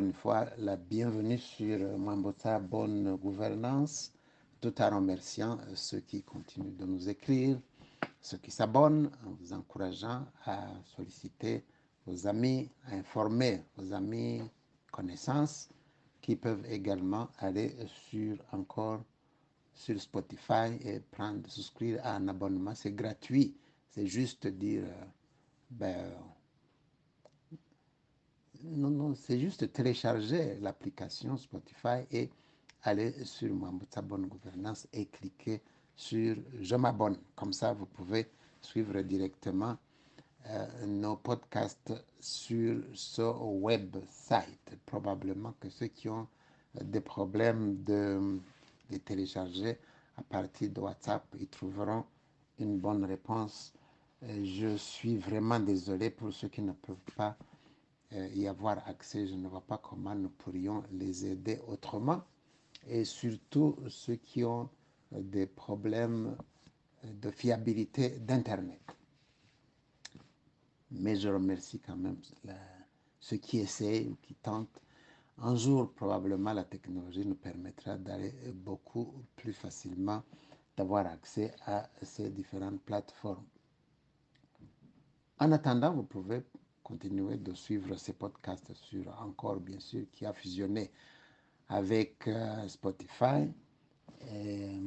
une fois la bienvenue sur Mwambota Bonne Gouvernance, tout en remerciant ceux qui continuent de nous écrire, ceux qui s'abonnent, en vous encourageant à solliciter vos amis, à informer vos amis, connaissances, qui peuvent également aller sur encore sur Spotify et prendre, souscrire à un abonnement. C'est gratuit. C'est juste dire, euh, ben, non, non, c'est juste télécharger l'application Spotify et aller sur Mwambutsa Bonne Gouvernance et cliquer sur Je m'abonne. Comme ça, vous pouvez suivre directement euh, nos podcasts sur ce website. Probablement que ceux qui ont des problèmes de, de télécharger à partir de WhatsApp, ils trouveront une bonne réponse. Euh, je suis vraiment désolé pour ceux qui ne peuvent pas euh, y avoir accès. Je ne vois pas comment nous pourrions les aider autrement. Et surtout ceux qui ont des problèmes de fiabilité d'Internet. Mais je remercie quand même ceux qui essaient ou qui tentent. Un jour, probablement, la technologie nous permettra d'aller beaucoup plus facilement, d'avoir accès à ces différentes plateformes. En attendant, vous pouvez continuer de suivre ces podcasts sur Encore, bien sûr, qui a fusionné avec euh, Spotify, et,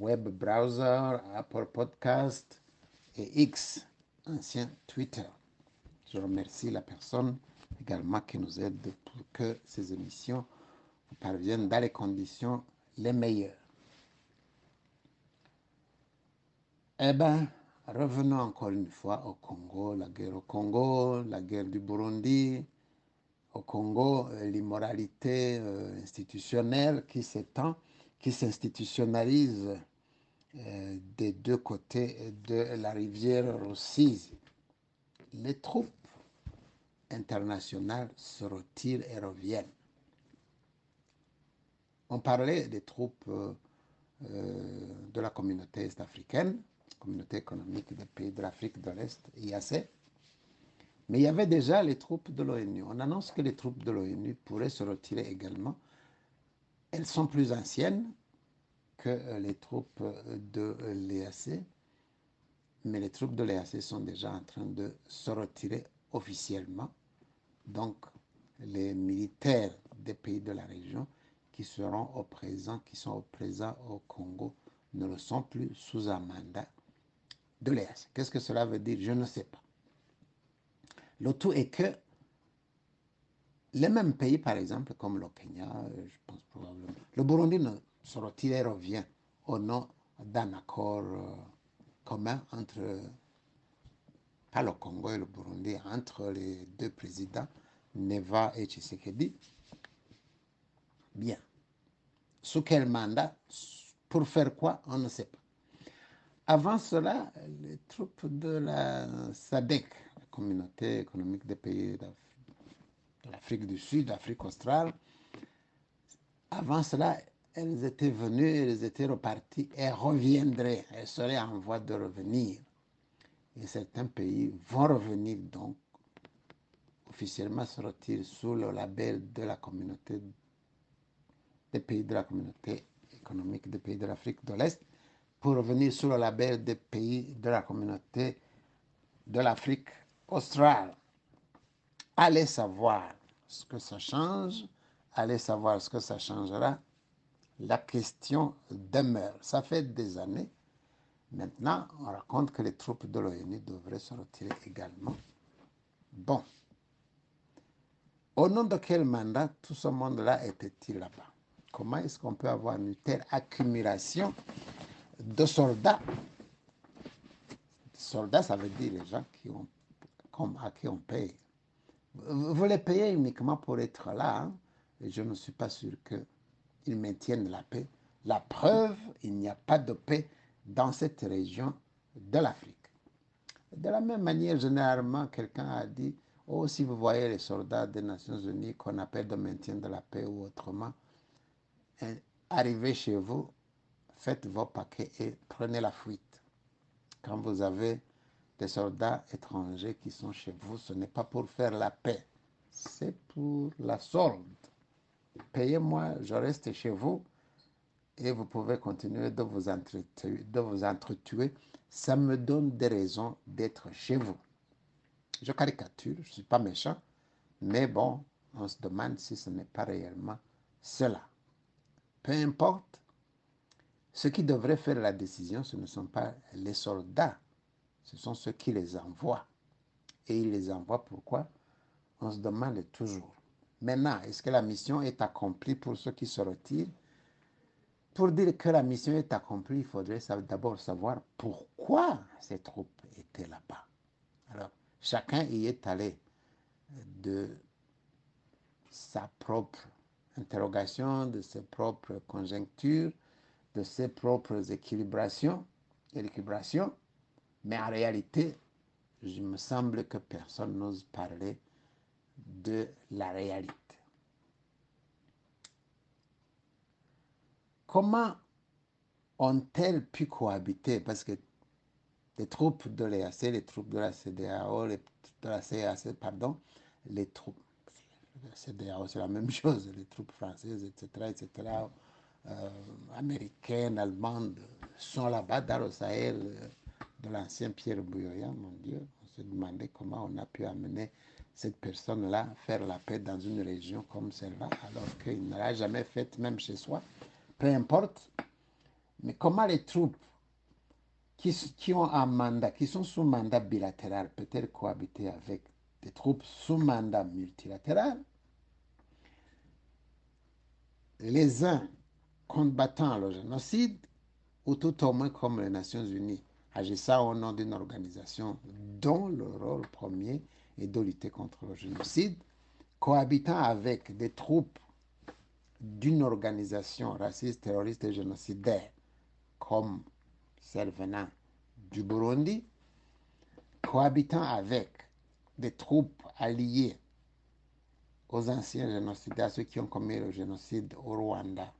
web browser, Apple Podcast et X, ancien Twitter. Je remercie la personne également qui nous aide pour que ces émissions parviennent dans les conditions les meilleures. Eh bien, revenons encore une fois au Congo, la guerre au Congo, la guerre du Burundi, au Congo, l'immoralité euh, institutionnelle qui s'étend, qui s'institutionnalise euh, des deux côtés de la rivière Rusizi. Les troupes internationales se retirent et reviennent. On parlait des troupes euh, de la communauté est-africaine, communauté économique des pays de l'Afrique de l'Est, IAC, mais il y avait déjà les troupes de l'ONU. On annonce que les troupes de l'ONU pourraient se retirer également. Elles sont plus anciennes que les troupes de l'EAC, mais les troupes de l'EAC sont déjà en train de se retirer officiellement. Donc, les militaires des pays de la région qui seront au présent, sont au présent au Congo, ne le sont plus sous un mandat de. Qu'est-ce que cela veut dire? Je ne sais pas. Le tout est que les mêmes pays, par exemple, comme le Kenya, je pense probablement, le Burundi ne se retire et revient au nom d'un accord euh, commun entre, pas le Congo et le Burundi, entre les deux présidents, Neva et Tshisekedi. Bien. Sous quel mandat? Pour faire quoi? On ne sait pas. Avant cela, les troupes de la SADC, la communauté économique des pays de l'Afrique du Sud, d'Afrique australe, avant cela, elles étaient venues, elles étaient reparties et reviendraient, elles seraient en voie de revenir. Et certains pays vont revenir donc, officiellement se retirent sous le label de la communauté des pays de la communauté économique des pays de l'Afrique de l'Est pour revenir sous le label des pays de la communauté de l'Afrique australe. Allez savoir ce que ça change, allez savoir ce que ça changera. La question demeure. Ça fait des années. Maintenant, on raconte que les troupes de l'ONU devraient se retirer également. Bon. Au nom de quel mandat tout ce monde-là était-il là-bas? Comment est-ce qu'on peut avoir une telle accumulation de soldats. Soldats, ça veut dire les gens qui ont, à qui on paye. Vous les payez uniquement pour être là. Hein, je ne suis pas sûr qu'ils maintiennent la paix. La preuve, il n'y a pas de paix dans cette région de l'Afrique. De la même manière, généralement, quelqu'un a dit, oh, si vous voyez les soldats des Nations Unies qu'on appelle de maintien de la paix ou autrement, hein, arrivez chez vous, faites vos paquets et prenez la fuite. Quand vous avez des soldats étrangers qui sont chez vous, ce n'est pas pour faire la paix, c'est pour la solde. Payez-moi, je reste chez vous et vous pouvez continuer de vous entretuer. De vous entretuer. Ça me donne des raisons d'être chez vous. Je caricature, je ne suis pas méchant, mais bon, on se demande si ce n'est pas réellement cela. Peu importe, ceux qui devraient faire la décision, ce ne sont pas les soldats, ce sont ceux qui les envoient. Et ils les envoient pourquoi? On se demande toujours. Maintenant, est-ce que la mission est accomplie pour ceux qui se retirent? Pour dire que la mission est accomplie, il faudrait d'abord savoir pourquoi ces troupes étaient là-bas. Alors, chacun y est allé de sa propre interrogation, de ses propres conjonctures, de ses propres équilibrations, équilibrations. Mais en réalité, il me semble que personne n'ose parler de la réalité. Comment ont-elles pu cohabiter? Parce que les troupes de l'EAC, les troupes de la CDAO, les, de la CAC, pardon, les troupes la CDAO, c'est la même chose, les troupes françaises, etc., etc., américaines, allemandes, sont là-bas dans le Sahel euh, de l'ancien Pierre Bouyoya, mon Dieu. On se demandait comment on a pu amener cette personne-là faire la paix dans une région comme celle-là, alors qu'il ne l'a jamais faite même chez soi. Peu importe. Mais comment les troupes qui, ont un mandat, qui sont sous mandat bilatéral, peut-être cohabiter avec des troupes sous mandat multilatéral, les uns combattant le génocide, ou tout au moins comme les Nations Unies, agissant au nom d'une organisation dont le rôle premier est de lutter contre le génocide, cohabitant avec des troupes d'une organisation raciste, terroriste et génocidaire, comme celle venant du Burundi, cohabitant avec des troupes alliées aux anciens génocidaires, ceux qui ont commis le génocide au Rwanda,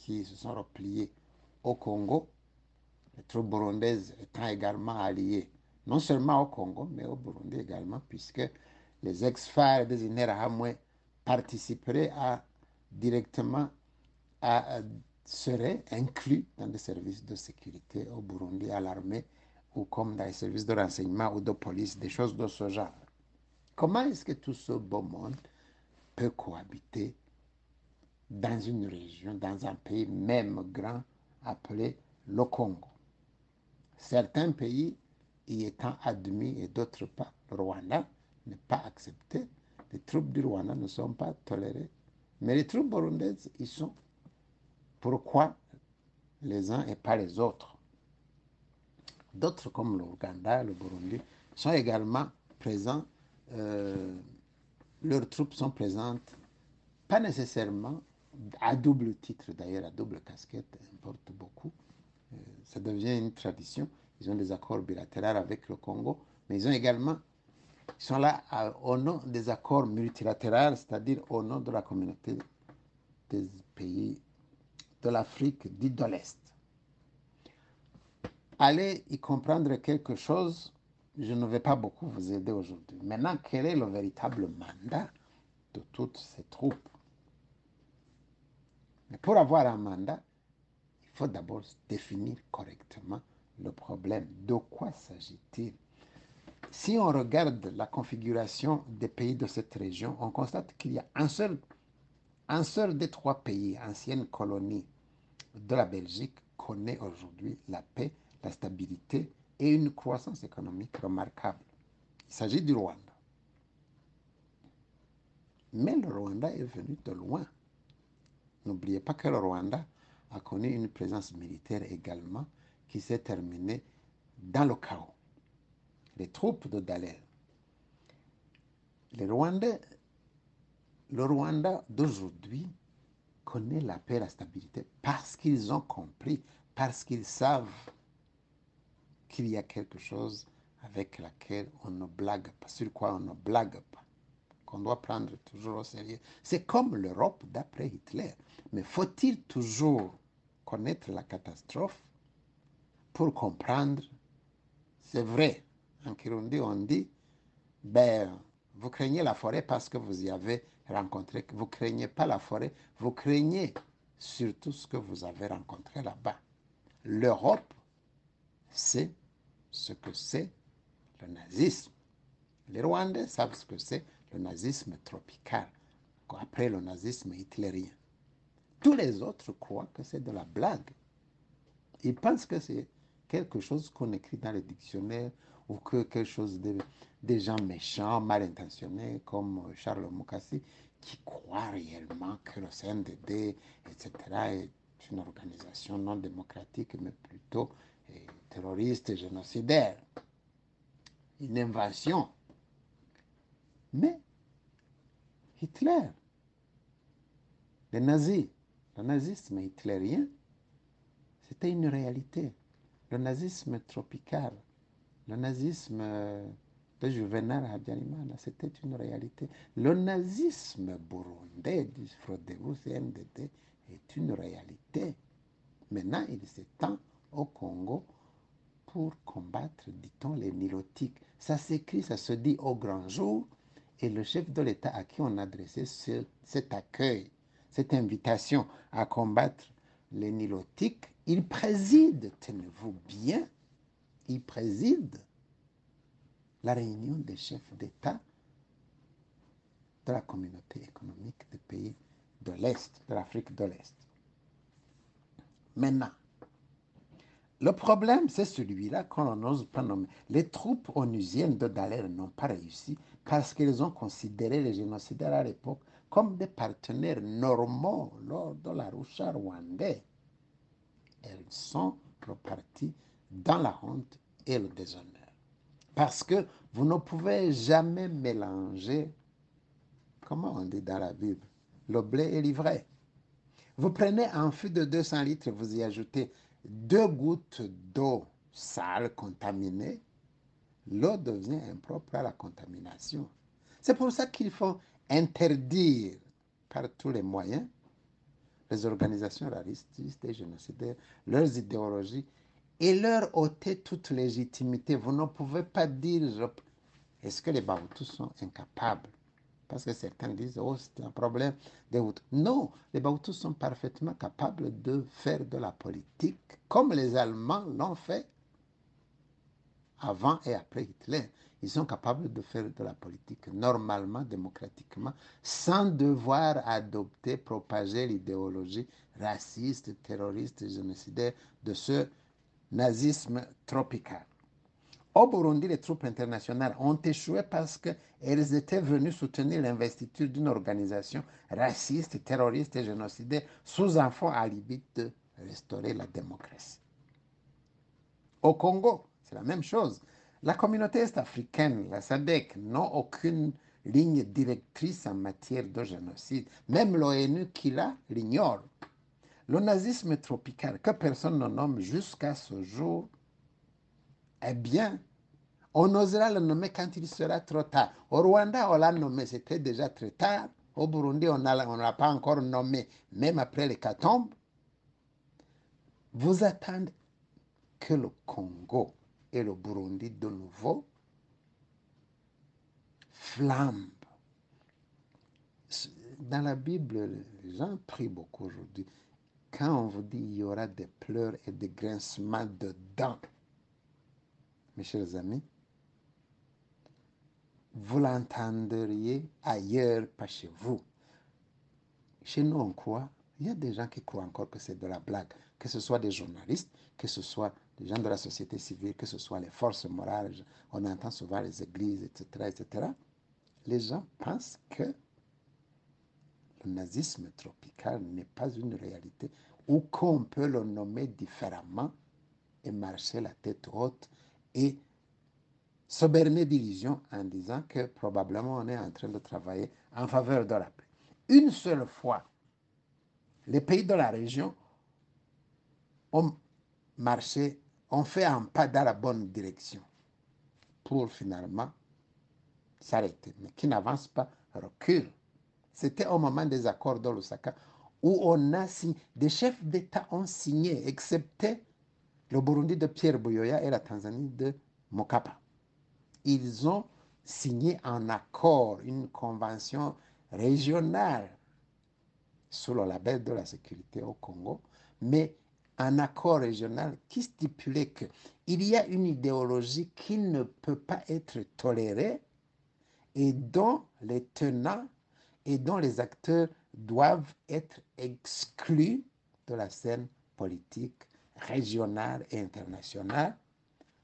qui se sont repliés au Congo, les troupes burundaises étant également alliées, non seulement au Congo, mais au Burundi également, puisque les ex-phares des Interahamwe participeraient directement à, seraient inclus dans des services de sécurité au Burundi, à l'armée, ou comme dans les services de renseignement ou de police, des choses de ce genre. Comment est-ce que tout ce beau monde peut cohabiter dans une région, dans un pays même grand appelé le Congo. Certains pays y étant admis et d'autres pas. Le Rwanda n'est pas accepté. Les troupes du Rwanda ne sont pas tolérées. Mais les troupes burundaises y sont. Pourquoi les uns et pas les autres? D'autres comme l'Ouganda, le Burundi, sont également présents euh, leurs troupes sont présentes, pas nécessairement à double titre d'ailleurs, à double casquette, importe beaucoup. Euh, ça devient une tradition. Ils ont des accords bilatéraux avec le Congo, mais ils ont également, ils sont là au nom des accords multilatéraux, c'est-à-dire au nom de la communauté des pays de l'Afrique dite de l'Est. Allez y comprendre quelque chose je ne vais pas beaucoup vous aider aujourd'hui. Maintenant, quel est le véritable mandat de toutes ces troupes? Mais pour avoir un mandat, il faut d'abord définir correctement le problème. De quoi s'agit-il? Si on regarde la configuration des pays de cette région, on constate qu'il y a un seul, un seul des trois pays, anciennes colonies de la Belgique, connaît aujourd'hui la paix, la stabilité et une croissance économique remarquable. Il s'agit du Rwanda. Mais le Rwanda est venu de loin. N'oubliez pas que le Rwanda a connu une présence militaire également qui s'est terminée dans le chaos. Les troupes de Dallaire. Les Rwandais, le Rwanda d'aujourd'hui connaît la paix et la stabilité parce qu'ils ont compris, parce qu'ils savent qu'il y a quelque chose avec laquelle on ne blague pas, sur quoi on ne blague pas, qu'on doit prendre toujours au sérieux. C'est comme l'Europe d'après Hitler. Mais faut-il toujours connaître la catastrophe pour comprendre? C'est vrai, En Kirundi, on dit, ben, vous craignez la forêt parce que vous y avez rencontré. Vous craignez pas la forêt, vous craignez surtout ce que vous avez rencontré là-bas. L'Europe, c'est ce que c'est le nazisme. Les Rwandais savent ce que c'est le nazisme tropical, après le nazisme hitlérien. Tous les autres croient que c'est de la blague. Ils pensent que c'est quelque chose qu'on écrit dans les dictionnaires ou que quelque chose de, des gens méchants, mal intentionnés, comme Charles Mukassi, qui croient réellement que le CNDD, etc., est une organisation non démocratique, mais plutôt eh, terroriste et génocidaire. Une invention. Mais Hitler, les nazis, le nazisme hitlérien, c'était une réalité. Le nazisme tropical, le nazisme de Juvenal Habyarimana, c'était une réalité. Le nazisme burundais, dit Frodebus MDD, est une réalité. Maintenant, il s'étend au Congo pour combattre, dit-on, les nilotiques. Ça s'écrit, ça se dit au grand jour, et le chef de l'État à qui on adressait ce, cet accueil, cette invitation à combattre les nilotiques, il préside, tenez-vous bien, il préside la réunion des chefs d'État de la communauté économique des pays de l'Est, de l'Afrique de l'Est. Maintenant, le problème, c'est celui-là qu'on n'ose pas nommer. Les troupes onusiennes de Dallaire n'ont pas réussi parce qu'ils ont considéré les génocidaires à l'époque comme des partenaires normaux lors de la Roucha rwandais. Elles sont reparties dans la honte et le déshonneur. Parce que vous ne pouvez jamais mélanger, comment on dit dans la Bible, le blé et l'ivraie. Vous prenez un fût de 200 litres, vous y ajoutez deux gouttes d'eau sale, contaminée, l'eau devient impropre à la contamination. C'est pour ça qu'il faut interdire par tous les moyens les organisations racistes et génocidaires, leurs idéologies et leur ôter toute légitimité. Vous ne pouvez pas dire est-ce que les Bahutus sont incapables? Parce que certains disent oh, c'est un problème des Hutus. Non, les Bahutus sont parfaitement capables de faire de la politique comme les Allemands l'ont fait avant et après Hitler. Ils sont capables de faire de la politique normalement, démocratiquement, sans devoir adopter, propager l'idéologie raciste, terroriste, génocidaire de ce nazisme tropical. Au Burundi, les troupes internationales ont échoué parce qu'elles étaient venues soutenir l'investiture d'une organisation raciste, terroriste et génocidaire sous un fond alibi de restaurer la démocratie. Au Congo, c'est la même chose. La communauté est-africaine, la SADC, n'a aucune ligne directrice en matière de génocide. Même l'ONU qui l'a l'ignore. Le nazisme tropical, que personne ne nomme jusqu'à ce jour, eh bien, on osera le nommer quand il sera trop tard. Au Rwanda, on l'a nommé, c'était déjà très tard. Au Burundi, on ne l'a pas encore nommé, même après les catombes. Vous attendez que le Congo et le Burundi de nouveau flambent. Dans la Bible, les gens prient beaucoup aujourd'hui. Quand on vous dit il y aura des pleurs et des grincements de dents, mes chers amis, vous l'entendriez ailleurs, pas chez vous. Chez nous, on croit, il y a des gens qui croient encore que c'est de la blague, que ce soit des journalistes, que ce soit des gens de la société civile, que ce soit les forces morales, on entend souvent les églises, etc., etc. Les gens pensent que le nazisme tropical n'est pas une réalité ou qu'on peut le nommer différemment et marcher la tête haute et se berner d'illusions en disant que probablement on est en train de travailler en faveur de la paix. Une seule fois, les pays de la région ont marché, ont fait un pas dans la bonne direction pour finalement s'arrêter, mais qui n'avance pas, recule. C'était au moment des accords de où on a signé, des chefs d'État ont signé, excepté le Burundi de Pierre Bouyoya et la Tanzanie de Mokapa. ils ont signé un accord, une convention régionale sous le label de la sécurité au Congo, mais un accord régional qui stipulait qu'il y a une idéologie qui ne peut pas être tolérée et dont les tenants et dont les acteurs doivent être exclus de la scène politique régionale et internationale.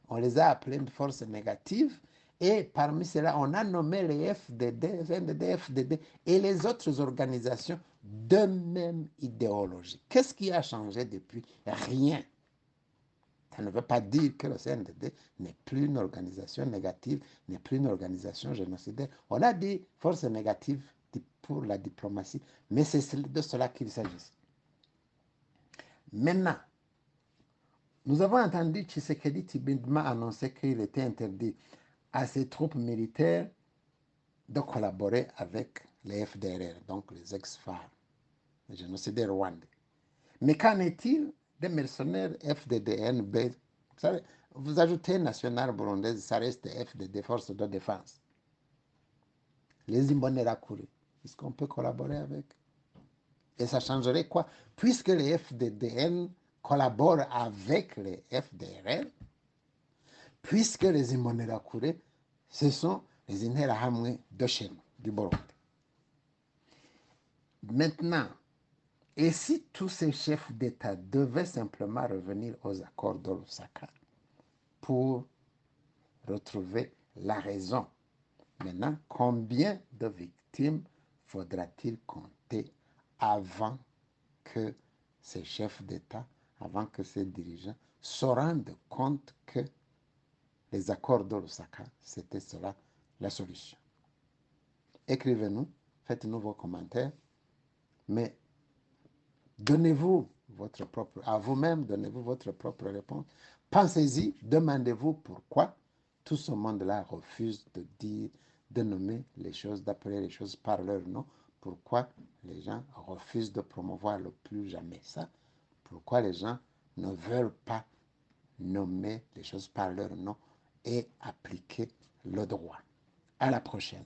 On les a appelés une force négative et parmi cela, on a nommé les FDD, FNDD, FDD et les autres organisations de même idéologie. Qu'est-ce qui a changé depuis? Rien. Ça ne veut pas dire que le CNDD n'est plus une organisation négative, n'est plus une organisation génocidaire. On a dit force négative pour la diplomatie, mais c'est de cela qu'il s'agit. Maintenant, nous avons entendu Tshisekedi Tibindma annoncer qu'il était interdit à ses troupes militaires de collaborer avec les FDR, donc les ex-FAR, rwandais. Mais qu'en est-il des mercenaires FDDNB vous, savez, vous ajoutez national burundaise, ça reste FDD, force de défense. Les Imbonerakure, est-ce qu'on peut collaborer avec? Et ça changerait quoi? Puisque les FDDN collaborent avec les FDRL, puisque les Imbonerakure, ce sont les Interahamwe de chez nous, du Burundi. Maintenant, et si tous ces chefs d'État devaient simplement revenir aux accords de Lusaka pour retrouver la raison, maintenant, combien de victimes faudra-t-il compter avant que ces chefs d'État, avant que ces dirigeants se rendent compte que les accords de Lusaka, c'était cela la solution? Écrivez-nous, faites-nous vos commentaires, mais donnez-vous votre propre, à vous-même, donnez-vous votre propre réponse. Pensez-y, demandez-vous pourquoi tout ce monde-là refuse de dire, de nommer les choses, d'appeler les choses par leur nom. Pourquoi les gens refusent de promouvoir le plus jamais ça? Pourquoi les gens ne veulent pas nommer les choses par leur nom et appliquer le droit? À la prochaine.